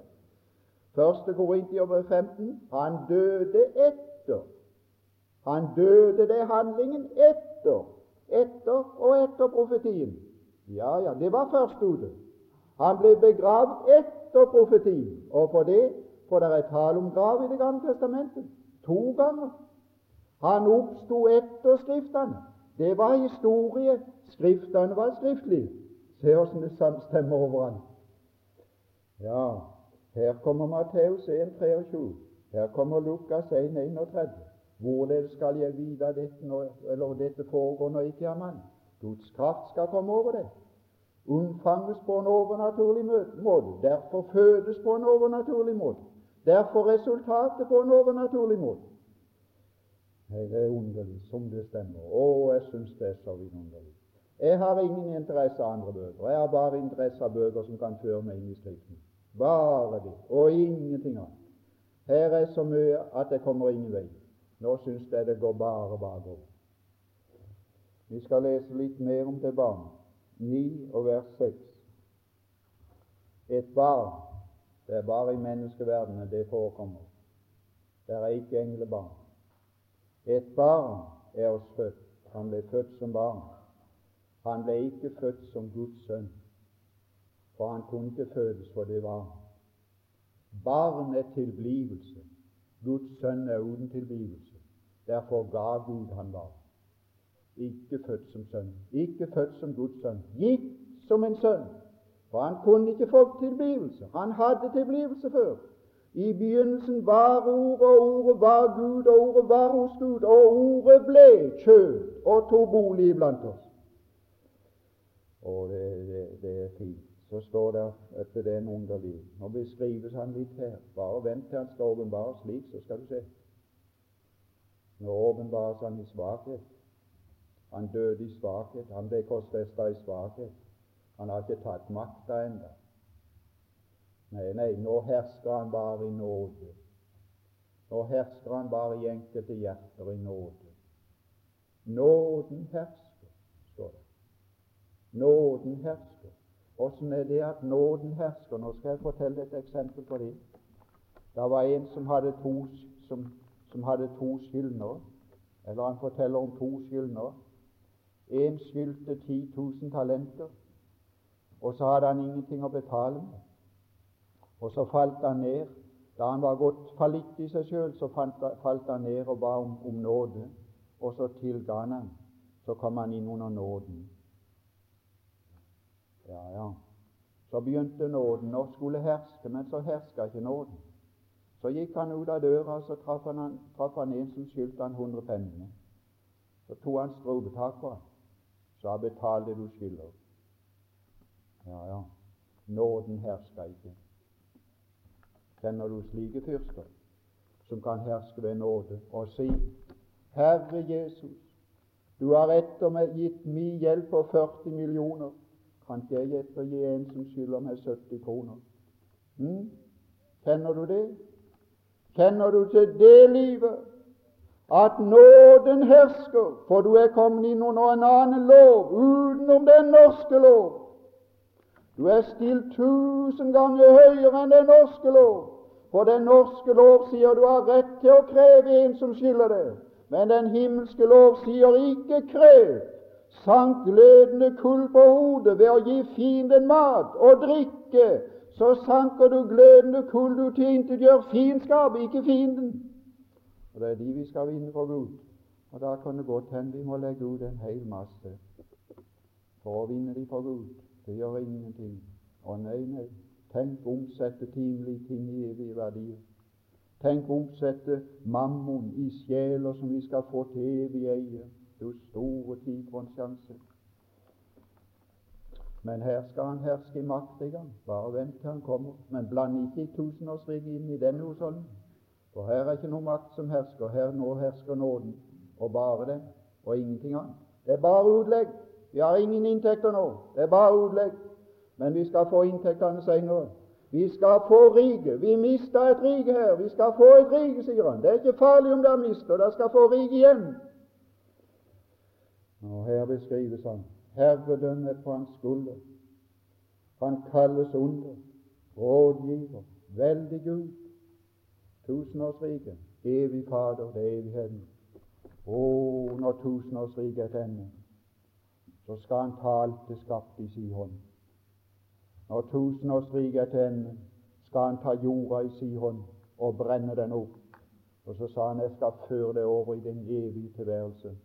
Første Korintiabrev 15. Han døde etter. Han døde det handlingen etter. Etter og etter profetien. Ja, ja, det var først ute. Han ble begravd etter profetien. Og for det for det er tale om grav i Det gamle testamentet. To ganger. Han oppsto etter Skriftene. Det var historie. Skriftene var skriftlige. Se åssen det samstemmer overalt. Ja, her kommer Matteus 1,23. Her kommer Lukas 1,31. Hvorledes skal jeg vite dette, når, eller dette foregår når ikke er mann? Guds kraft skal komme over det. Unnfanges på en overnaturlig måte. Derfor fødes på en overnaturlig måte. Derfor resultatet på en overnaturlig måte. Nei, det er underlig som det stemmer. Å, jeg syns det er så vidunderlig. Jeg har ingen interesse av andre bøker. Jeg har bare interesse av bøker som kan føre meg inn i Skriften. Bare det, og ingenting annet. Her er så mye at det kommer ingen vei. Nå syns jeg det går bare bakover. Vi skal lese litt mer om det barnet. 9 og vers 6. Et barn Det er bare i menneskeverdenen det forekommer. Det er ikke englebarn. Et barn er oss født. Han ble født som barn. Han ble ikke født som Guds sønn for han kunne ikke fødes, for det var Barn er tilblivelse. Guds sønn er uten tilblivelse. Derfor ga Gud han var. Ikke født som sønn, ikke født som Guds sønn, gitt som en sønn. For han kunne ikke få tilblivelse. Han hadde tilblivelse før. I begynnelsen var Ordet, og Ordet var Gud, og Ordet var hos Gud, og Ordet ble kjød og tok bolig iblant oss. Og det, det, det er fint så står det at det er en underlig Nå beskrives han litt her. Bare vent til han skal åpenbares slik, så skal du se. Nå åpenbares han i svakhet. Han døde i svakhet. Han ble korsfesta i svakhet. Han har ikke tatt makta ennå. Nei, nei, nå hersker han bare i nåde. Nå hersker han bare i enkelte hjerter i nåde. Nåden hersker, står det. Nåden hersker. Åssen er det at nåden hersker? Nå skal jeg fortelle et eksempel på det. Det var en som hadde to, som, som hadde to skyldner, Eller han forteller om to skyldner. En skyldte 10 000 talenter, og så hadde han ingenting å betale med. Og så falt han ned. Da han var gått fallitt i seg sjøl, så falt han ned og ba om, om nåde, og så tilga han. Så kom han inn under nåden. Ja, ja. Så begynte nåden å skulle herske, men så herska ikke nåden. Så gikk han ut av døra, så traff han, traff han en som skyldte han 100 penninger. Så tok han strupetak på ham. Han betalte du skylder. Ja, ja. Nåden herska ikke. Kjenner du slike fyrster som kan herske ved nåde og si Herre Jesus, du har etter meg gitt min hjelp på 40 millioner. Kan ikke jeg ettergi en som skylder meg 70 kroner? Mm? Kjenner du det? Kjenner du til det livet? At nåden hersker, for du er kommet inn under en annen lov utenom den norske lov. Du er stilt tusen ganger høyere enn den norske lov. For den norske lov sier du har rett til å kreve en som skylder deg. Men den himmelske lov sier ikke krev. Sank glødende kull på hodet ved å gi fienden mat og drikke, så sanker du glødende kull du tilintetgjør fiendskap, ikke fienden. Og Det er de vi skal vinne for Gud. Og Da kan det godt hende vi må legge ut en hel masse for å vinne de for Gud. Det gjør ingenting. Å nei, nei. Tenk å omsette timelige ting i evige verdier. Tenk omsette mammon i sjeler som vi skal få til evig eie. Du store tid for en sjanse. Men her skal han herske i makt gang. Bare vent til han kommer. Men bland ikke tusenårsriket inn i denne husholdningen. For her er ikke noe makt som hersker. Her nå hersker nåden, og bare det, og ingenting annet. Det er bare utlegg. Vi har ingen inntekter nå. Det er bare utlegg. Men vi skal få inntektene senere. Vi skal få rike. Vi mista et rike her. Vi skal få et rike, sier han. Det er ikke farlig om dere mister. Dere skal få rike igjen. Og her beskrives han. Herredømme på hans skulder. Han kalles under, rådgiver, veldig Gud, tusenårsrike, evig Fader det evigheten. Å, når tusenårsriket er til ende, så skal han ta alt det skapte i sin hånd. Når tusenårsriket er til ende, skal han ta jorda i sin hånd og brenne den opp. Og så sa han jeg skal føre det over i den evige tilværelse.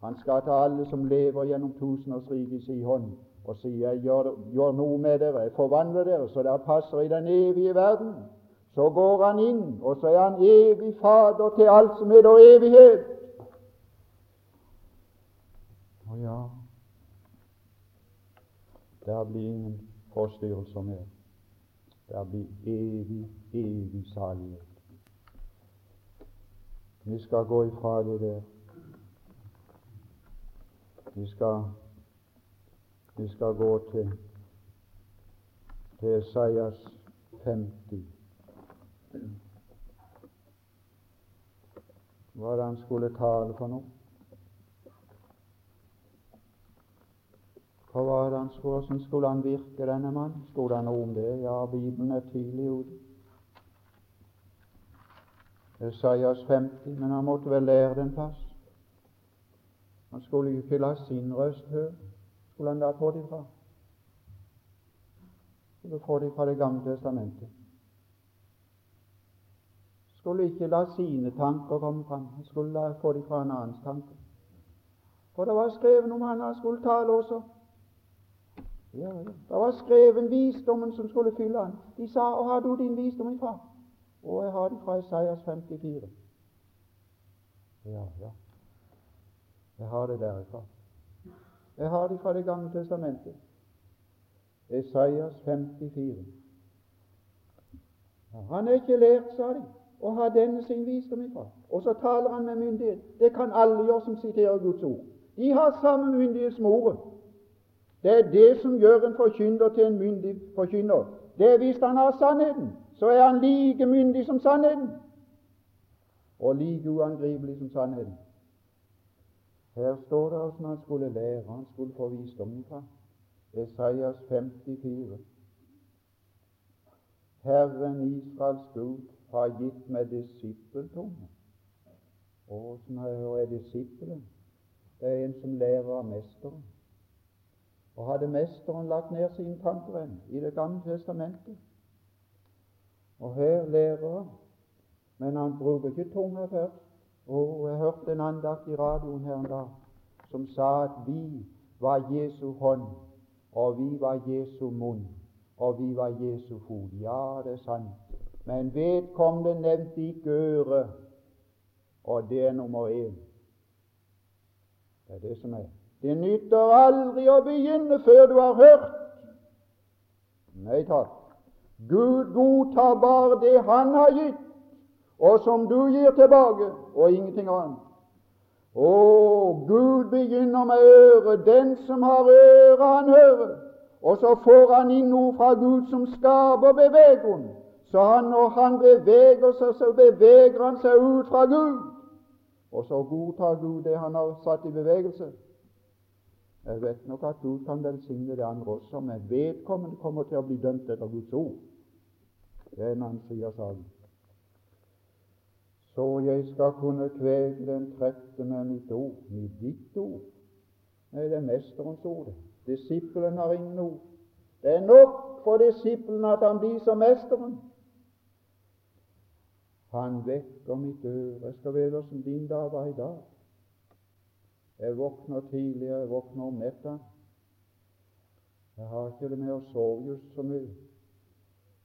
Han skal ta alle som lever gjennom tusenårsriket i sin hånd, og si jeg gjør, gjør, noe med dere, jeg forvandler dere så dere passer i den evige verden. Så går han inn, og så er han evig Fader til alt som heter evighet. Å ja, der blir ingen forstyrrelser mer. Der blir evig, evig salighet. Vi skal gå ifra det der. Vi skal, vi skal gå til, Esaias 50. Hva er det han skulle tale for noe? Hva er det han skulle, Hvordan skulle han virke, denne mann? Skulle han noe om det? Ja, Bibelen er tydelig ute. Esaias 50, men han måtte vel lære den plass. Han skulle la sin røst hør, Skulle han da få det fra? Skulle få det fra Det gamle testamentet. Skulle ikke la sine tanker komme fram. Han skulle la få det fra en annens tanke. For det var skrevet om han han skulle tale også. Ja, ja. Det var skrevet visdommen som skulle fylle han. De sa 'Å, har du din visdom ifra?' Og jeg har den fra Isaias 54. Ja, ja. Jeg har det derifra. Jeg har det fra Det gamle testamentet. Esaias 54. Han er ikke lært, sa de, å ha denne sin visdom ifra. Og så taler han med myndighet. Det kan alle gjøre som siterer Guds ord. De har samme myndighet som ordet. Det er det som gjør en forkynner til en myndig forkynner. Det er hvis han har sannheten, så er han like myndig som sannheten, og like uangripelig som sannheten. Her står det hvordan han skulle lære, han skulle få visdommen fra. Esaias 54. Herren Israels Gud har gitt meg disippeltunge. Og som er disippelen? Det er en som lærer av mesteren. Og hadde Mesteren lagt ned sine tanker i Det gamle testamentet? Og her lærer han, men han bruker ikke tunga først. Og jeg hørte en andakt i radioen her en dag som sa at vi var Jesu hånd, og vi var Jesu munn, og vi var Jesu fot. Ja, det er sant. Men vedkommende nevnte ikke øret, og det er nummer én. Det er det som er. Det nytter aldri å begynne før du har hørt. Nei takk. Gud godtar bare det Han har gitt, og som du gir tilbake, og ingenting annet. Å, Gud begynner med øret. Den som har øret, han hører. Og så får han inn noe fra Gud som skaper bevegelsen. Så han, når han beveger seg, så beveger han seg ut fra Gud. Og så godtar Gud det han har satt i bevegelse. Jeg vet nok at Gud kan velsigne det andre også, men vedkommende kommer til å bli dømt etter Guds ord. Det er en annen side av saken. Så jeg skal kunne kvege den trette med mitt ord, med ditt ord. Nei, det er Mesterens ord. Disippelen har ingen ord. Det er nok for disippelen at han blir som Mesteren. Han vekker mitt øre. Jeg skal vite åssen din dag var i dag. Jeg våkner tidlig, jeg våkner om natta. Jeg har ikke det med å sove just så mye.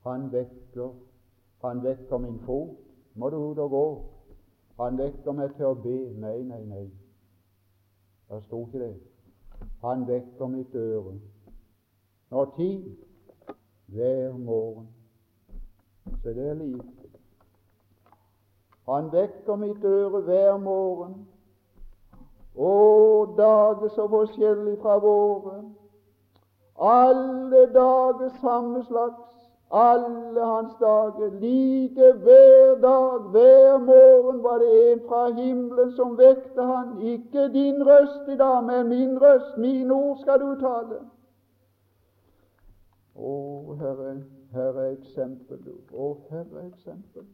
Han vekker, han vekker min fot. Må du ut og gå? Han vekker meg til å be. Nei, nei, nei. Det sto ikke det. Han vekker mitt øre. Når tid? Hver morgen. Så det er liv. Han vekker mitt øre hver morgen. Å, dager så forskjellig fra våre. Alle dager samme slags. Alle hans dager. Like hver dag, hver morgen var det en fra himmelen som vekte han. Ikke din røst i dag, men min røst. Mine ord skal du tale. Å, Herre, her er eksempel. Å, her er eksempel.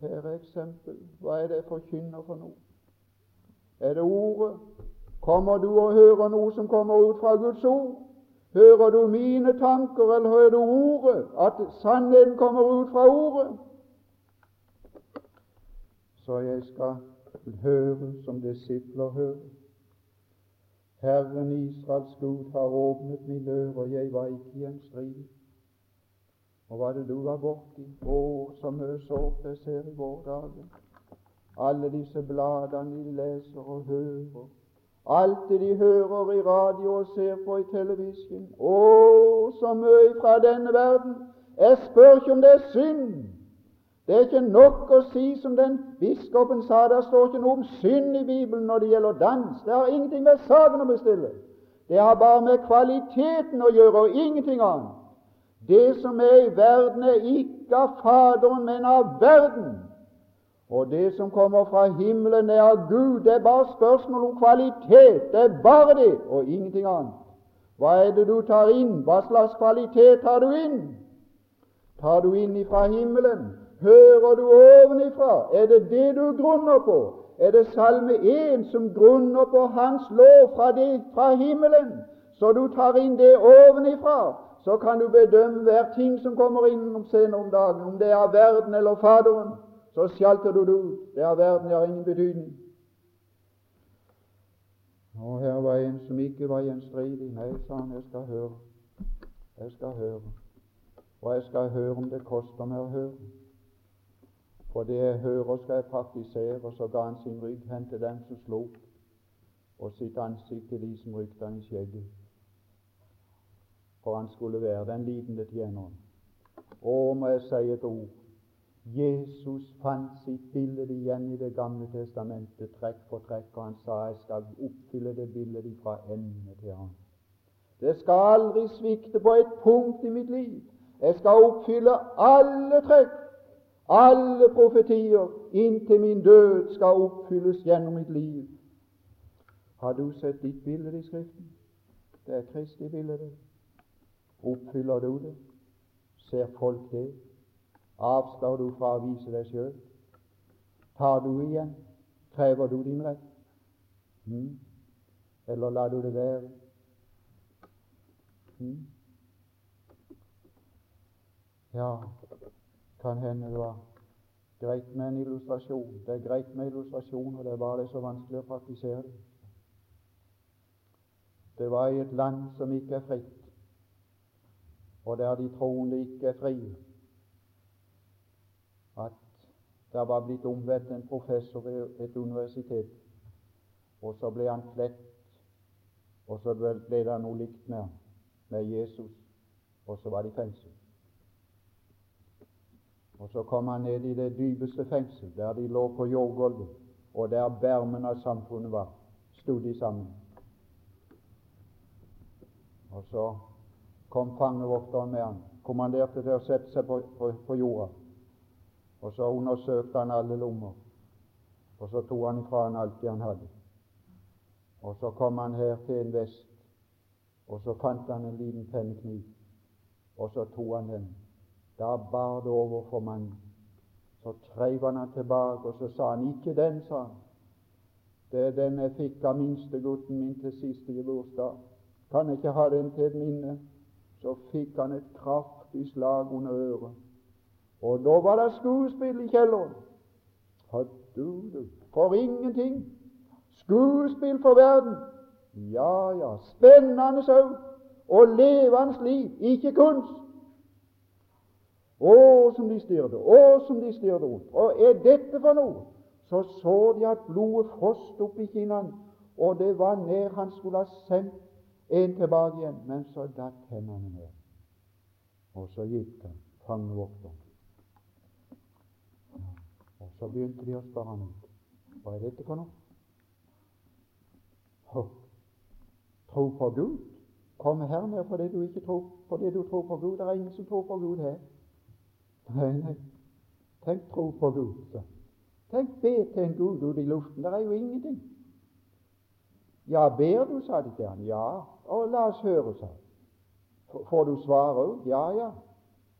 Her er eksempel. Hva er det jeg forkynner for noe? Er det Ordet? Kommer du og hører noe som kommer ut fra Guds ord? Hører du mine tanker, eller hører du Ordet? At sannheten kommer ut fra Ordet? Så jeg skal høre som disipler hører. Herren Israels Gud har åpnet min dør, og jeg var ikke i en strid. Og hva det du var borti? Å, så mye sårt jeg ser i våre dager. Alle disse bladene de leser og hører. Alt det de hører i radio og ser på i televisjon. Å, så mye fra denne verden. Jeg spør ikke om det er synd. Det er ikke nok å si som den biskopen sa, det står ikke noe om synd i Bibelen når det gjelder dans. Det har ingenting med saken å bestille. Det har bare med kvaliteten å gjøre, og ingenting annet. Det som er i verden, er ikke av Faderen, men av verden. Og det som kommer fra himmelen, er av Gud. Det er bare spørsmål om kvalitet. Det er bare det, og ingenting annet. Hva er det du tar inn? Hva slags kvalitet tar du inn? Tar du inn ifra himmelen? Hører du ovenifra? Er det det du grunner på? Er det Salme 1 som grunner på Hans lov fra, det, fra himmelen? Så du tar inn det ovenifra? så kan du bedømme hver ting som kommer inn senere om dagen, om det er verden eller Faderen. Så sjalter du det ut. Det er verden, det har ingen betydning. Og her var en som ikke var gjenstridig. Nei, sa han, jeg skal høre. Jeg skal høre. Og jeg skal høre om det koster meg å høre. For det jeg hører, skal jeg praktisere. Og så ga han sin rygg hen til den som slo, og sitt ansikt til de som rykte han i skjegget for han skulle være den lidende tjeneren. Å, må jeg si et ord Jesus fant sitt bilde igjen i Det gamle testamentet, trekk for trekk, og han sa jeg skal oppfylle det bildet fra ende til annen. Det skal aldri svikte på et punkt i mitt liv. Jeg skal oppfylle alle trekk, alle profetier, inntil min død skal oppfylles gjennom mitt liv. Har du sett ditt bilde i Skriften? Det er Kristi bilde. Oppfyller du det? Ser folk det? Avstår du fra å vise deg sjøl? Tar du igjen? Krever du din rett? Hmm? Eller lar du det være? Hmm? Ja, kan hende det var greit med en illustrasjon. Det er greit med illustrasjoner, det er bare det så vanskelig å praktisere det. Det var i et land som ikke er fritt og der de troende ikke er frie. Der var blitt omvendt en professor ved et universitet, og så ble han klett, og så ble det noe likt med med Jesus, og så var det i fengsel. Og så kom han ned i det dypeste fengsel, der de lå på jordgulvet, og der bermen av samfunnet var, sto de sammen. Og så kom fangevokteren med han, kommanderte til å sette seg på, på, på jorda. Og så undersøkte han alle lommer, og så tok han ifra han alt det han hadde. Og så kom han her til en vest, og så fant han en liten pennekniv, og så tok han den. Da bar det over for mannen. Så treiv han den tilbake, og så sa han, ikke den, sa han. Det er den jeg fikk av minstegutten min til siste bursdag. Kan jeg ikke ha den til et minne? Så fikk han et kraftig slag under øret. Og da var det skuespill i kjelleren. For ingenting. Skuespill for verden. Ja, ja, spennende sau. Og levende liv, ikke kunst. Å, som de styrte, å, som de styrte rundt. Og er dette for noe? Så så de at blodet frost opp i kinnene, og det var nær han skulle ha sendt en tilbake igjen. Men så datt hendene ned, og så gikk han, fangevokteren. Og så begynte de å spørre ham. Hva er dette for noe? Oh, tro på Gud? Kom her ned fordi du ikke tror fordi du tror på Gud. Det er ingen som tror på Gud her. Nei, nei. Tenk tro på Gud. Så. Tenk be til en Gud ute i luften. Det er jo ingenting. Ja, ber du, sa de til han. Ja. Og la oss høre, sa. Får du svare òg? Ja, ja.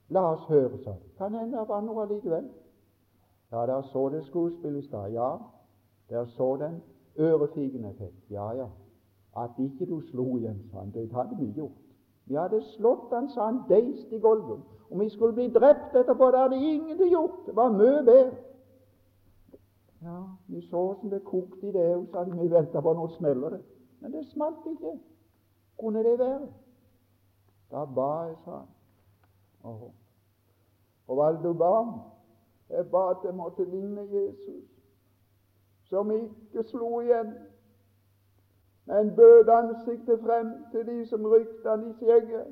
La oss høre, sa de. Kan hende det var noe allikevel. Ja, der så det skuespill i stad. Ja, der så den ørefigen effekt. Ja, ja. At ikke du slo igjen, sa han. Det hadde vi gjort. Vi hadde slått han, sa han, deist i gulvet. Om vi skulle bli drept etterpå, det hadde ingenting gjort. Det var mye bedre. Ja, vi så som det kokte i det de. Vi venta på nå smeller det. Men det smalt ikke. Kunne det være? Da ba jeg, sa han. Og, og det du ba om? Jeg ba at jeg måtte ligne Jesus, som ikke slo igjen, men bød ansiktet frem til de som rykte han i skjegget.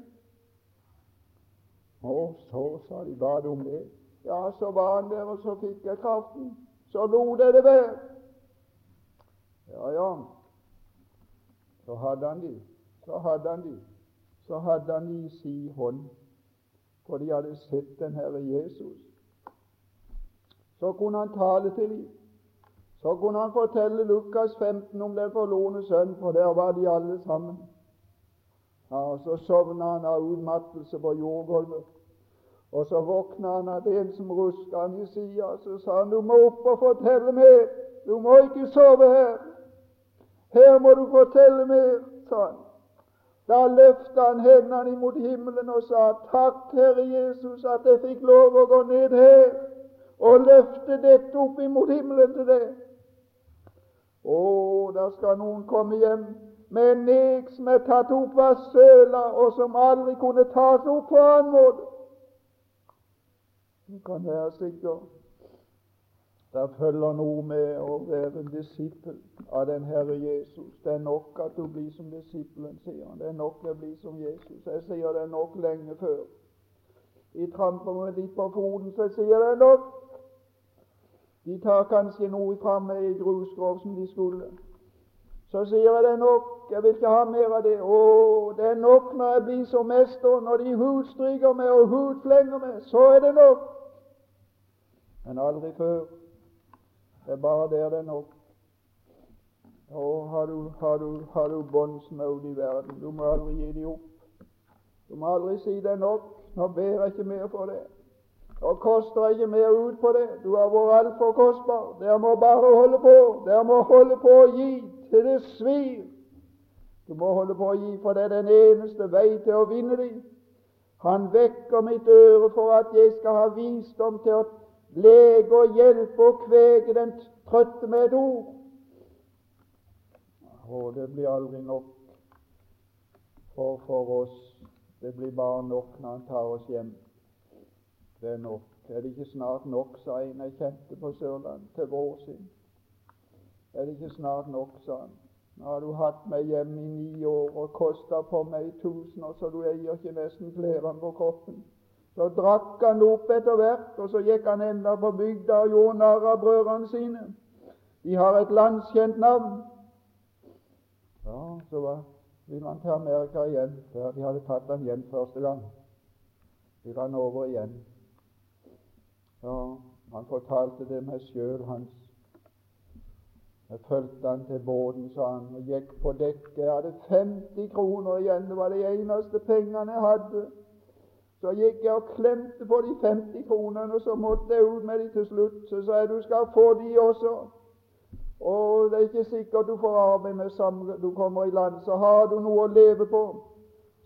Og så sa de ba om det. Ja, så var han der, og så fikk jeg kraften. Så lot jeg det være. Ja, ja. Så hadde han de. Så hadde han de. Så hadde han de i si hånd, for de hadde sett den Herre Jesus så kunne han tale til dem. Så kunne han fortelle Lukas 15 om den forlorne sønn, for der var de alle sammen. Ja, og Så sovna han av utmattelse på jordgulvet. Og så våkna han av en som ruska han i sida. Så sa han, 'Du må opp og fortelle mer. Du må ikke sove her. Her må du fortelle mer', sa han. Da løfta han hendene imot himmelen og sa, 'Takk, Herre Jesus, at jeg fikk lov å gå ned her' og løfte dette opp imot himmelen til deg. Å, da skal noen komme hjem med en nek som er tatt opp av søla, og som aldri kunne tas opp på annen måte. Du kan være sikker. Det følger noe med å være en disippel av den Herre Jesus. Det er nok at du blir som disippelen, sier han. Det er nok å bli som Jesus. Jeg sier det er nok lenge før. De tramper med litt på foten, så jeg sier det er nok. De tar kanskje noe fram med i grusgrov som de skulle. Så sier jeg det er nok, jeg vil ikke ha mer av det. Å, det er nok når jeg blir som mester, når de hudstryker meg og hudflenger meg, så er det nok. Men aldri før. Det er bare der det er nok. Å, har du, har du, har du båndsmod i verden, du må aldri gi dem opp. Du må aldri si det er nok. Nå ber jeg ikke mer for det og koster ikke mer ut på det. Du har vært altfor kostbar. Dere må bare holde på. Dere må holde på å gi til det svir. Du må holde på å gi, for det er den eneste vei til å vinne dem. Han vekker mitt øre for at jeg skal ha visdom til å lege og hjelpe og kvege den trøtte med et ord. Og det blir aldri nok for, for oss. Det blir bare nok når han tar oss hjem. Det er nok. Er det ikke snart nok, sa en jeg kjente på Sørlandet, til vår sin? Er det ikke snart nok, sa han. Nå har du hatt meg hjemme i ni år og kosta på meg tusener, så du eier ikke nesten klærne på kroppen. Så drakk han opp etter hvert, og så gikk han enda på bygda og gjorde narr av brødrene sine. De har et landskjent navn. Ja, så var, ville han til Amerika igjen, før de hadde tatt han hjem første gang. Ville han over igjen. Ja, han fortalte det meg sjøl, hans jeg fulgte han til båten, sa han, og gikk på dekket. Jeg hadde 50 kroner igjen, det var de eneste pengene jeg hadde. Så gikk jeg og klemte på de 50 kronene, og så måtte jeg ut med de til slutt. Så sa jeg du skal få de også. Og det er ikke sikkert du får arbeid med samme du kommer i land, så har du noe å leve på.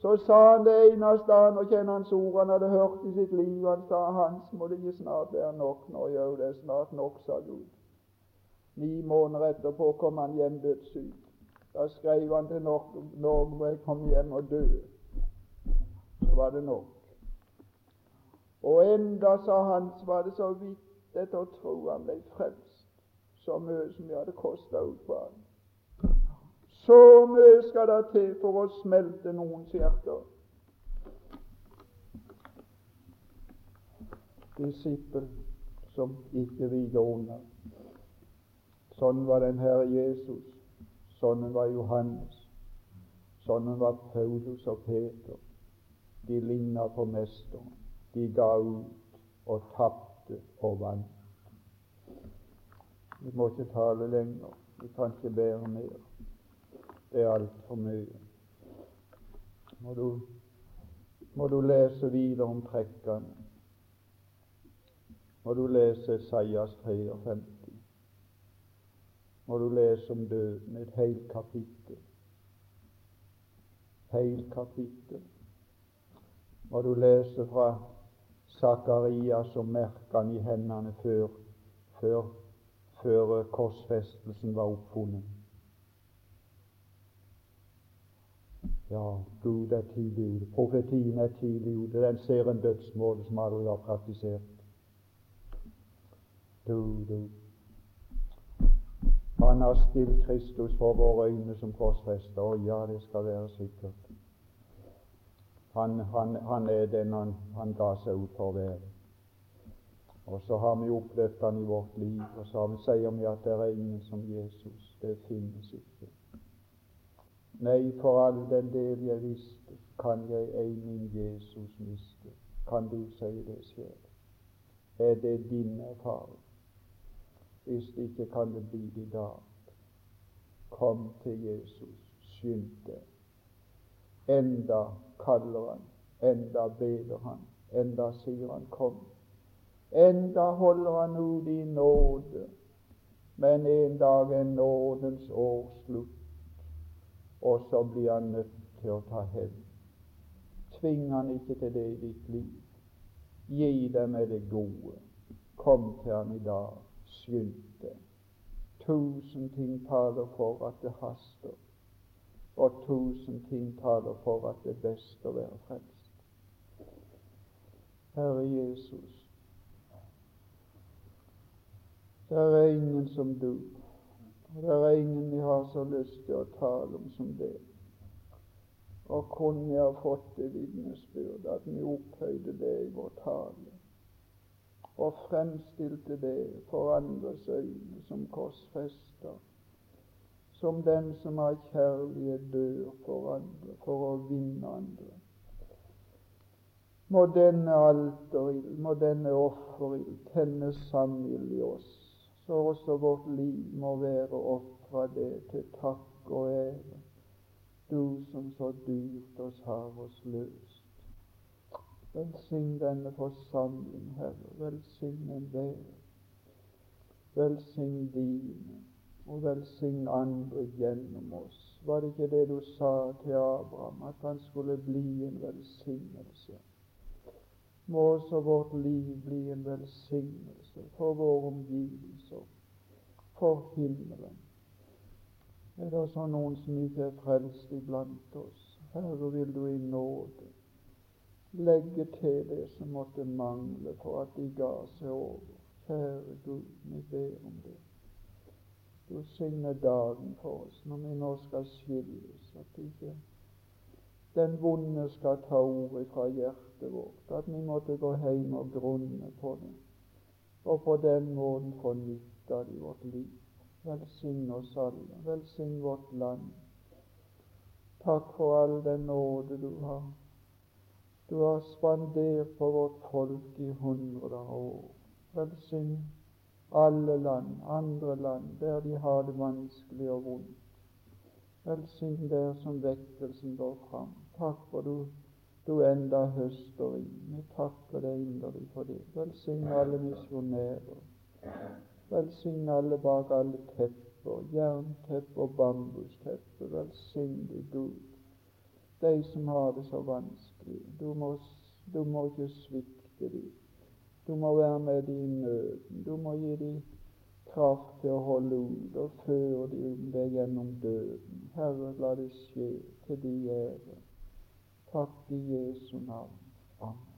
Så sa han det eneste han og kjenner hans ord han hadde hørt i sitt liv. Han sa hans må det ikke snart være nok. Nå gjør det snart nok, sa Gud. Ni måneder etterpå kom han hjem dødssyk. Da skrev han til Norge hvor jeg kom hjem og dø. Så var det nok. Og enda, sa han, var det så vidt etter å tro han ble frelst. Så mye som det hadde kosta ut på han. Så mye skal det til for å smelte noens hjerter. Disippel som ikke hviler under. Sånn var den Herre Jesus. Sånn var Johannes. Sånn var Paulus og Peter. De ligna på Mesteren. De ga ut og tapte og vant. Vi må ikke tale lenger. Vi kan ikke bære mer. Det er altfor mye. Må du, må du lese videre om trekkene. Må du lese Seias 53 må du lese om døden, et helt kapittel. Helt kapittel. Må du lese fra Sakarias og merkene i hendene før, før, før korsfestelsen var oppfunnet. Ja, Gud er tidlig ute. Profetien er tidlig ute. Den ser en dødsmåte som aldri var praktisert. Du, du. Han har stilt Kristus for våre øyne som korsfester. Og ja, det skal være sikkert. Han, han, han er den han, han ga seg ut for å være. Og så har vi opplevd han i vårt liv, og så har vi sier vi at det er ingen som Jesus. Det finnes ikke. Nei, for all den del jeg visste, kan jeg ei min Jesus miste. Kan du si det sjøl? Er det din erfaring? Hvis ikke kan det bli det i dag. Kom til Jesus, skynd deg. Enda kaller han, enda beder han, enda sier han kom. Enda holder han ut i nåde, men en dag er nådens år slutt, og så blir han nødt til å ta hevn. Tving han ikke til det i ditt liv. Gi dem med det gode. Kom til han i dag skynd deg. Tusen ting taler for at det haster, og tusen ting taler for at det er best å være frelst. Herre Jesus, det er ingen som du, og det er ingen vi har så lyst til å tale om som det. Og kunne jeg ha fått det vitnesbyrd at vi opphøyde det i vår tale og fremstilte det for andres øyne som korsfester, som den som har kjærlighet dør for andre, for å vinne andre. Må denne alterild, må denne offerild tenne sannild i oss, så også vårt liv må være ofra det til takk og ære, du som så dyrt oss har oss løst. Velsign denne forsamling, Herre. Velsign enhver. Velsign dine, og velsign andre gjennom oss. Var det ikke det du sa til Abraham, at han skulle bli en velsignelse? Må også vårt liv bli en velsignelse for vår omgivelser, for himmelen. Er det så noen som ikke er frelst iblant oss? Herre, vil du i nåde legge til det som måtte mangle for at de ga seg over. Kjære Gud, vi ber om det. Du signer dagen for oss når vi nå skal skilles, at ikke den vonde skal ta ordet fra hjertet vårt, at vi måtte gå hjem og grunne på det, og på den måten få nytte av i vårt liv. Velsign oss alle, velsign vårt land. Takk for all den nåde du har du har spandert på vårt folk i hundre år. Velsign alle land, andre land, der de har det vanskelig og vondt. Velsign der som vekkelsen går fram. Takk for du, du enda høster i. Vi takker deg inderlig for det. Velsign alle misjonærer. Velsign alle bak alle tepper, jernteppe og bambusteppe. Velsign deg Gud de som har det så vanskelig. Du må, du må ikke svikte dem. Du må være med dem i nøden. Du må gi dem kraft til å holde ut og føre dem deg gjennom døden. Herre, la det skje til de ære. Takk i Jesu navn. Amen.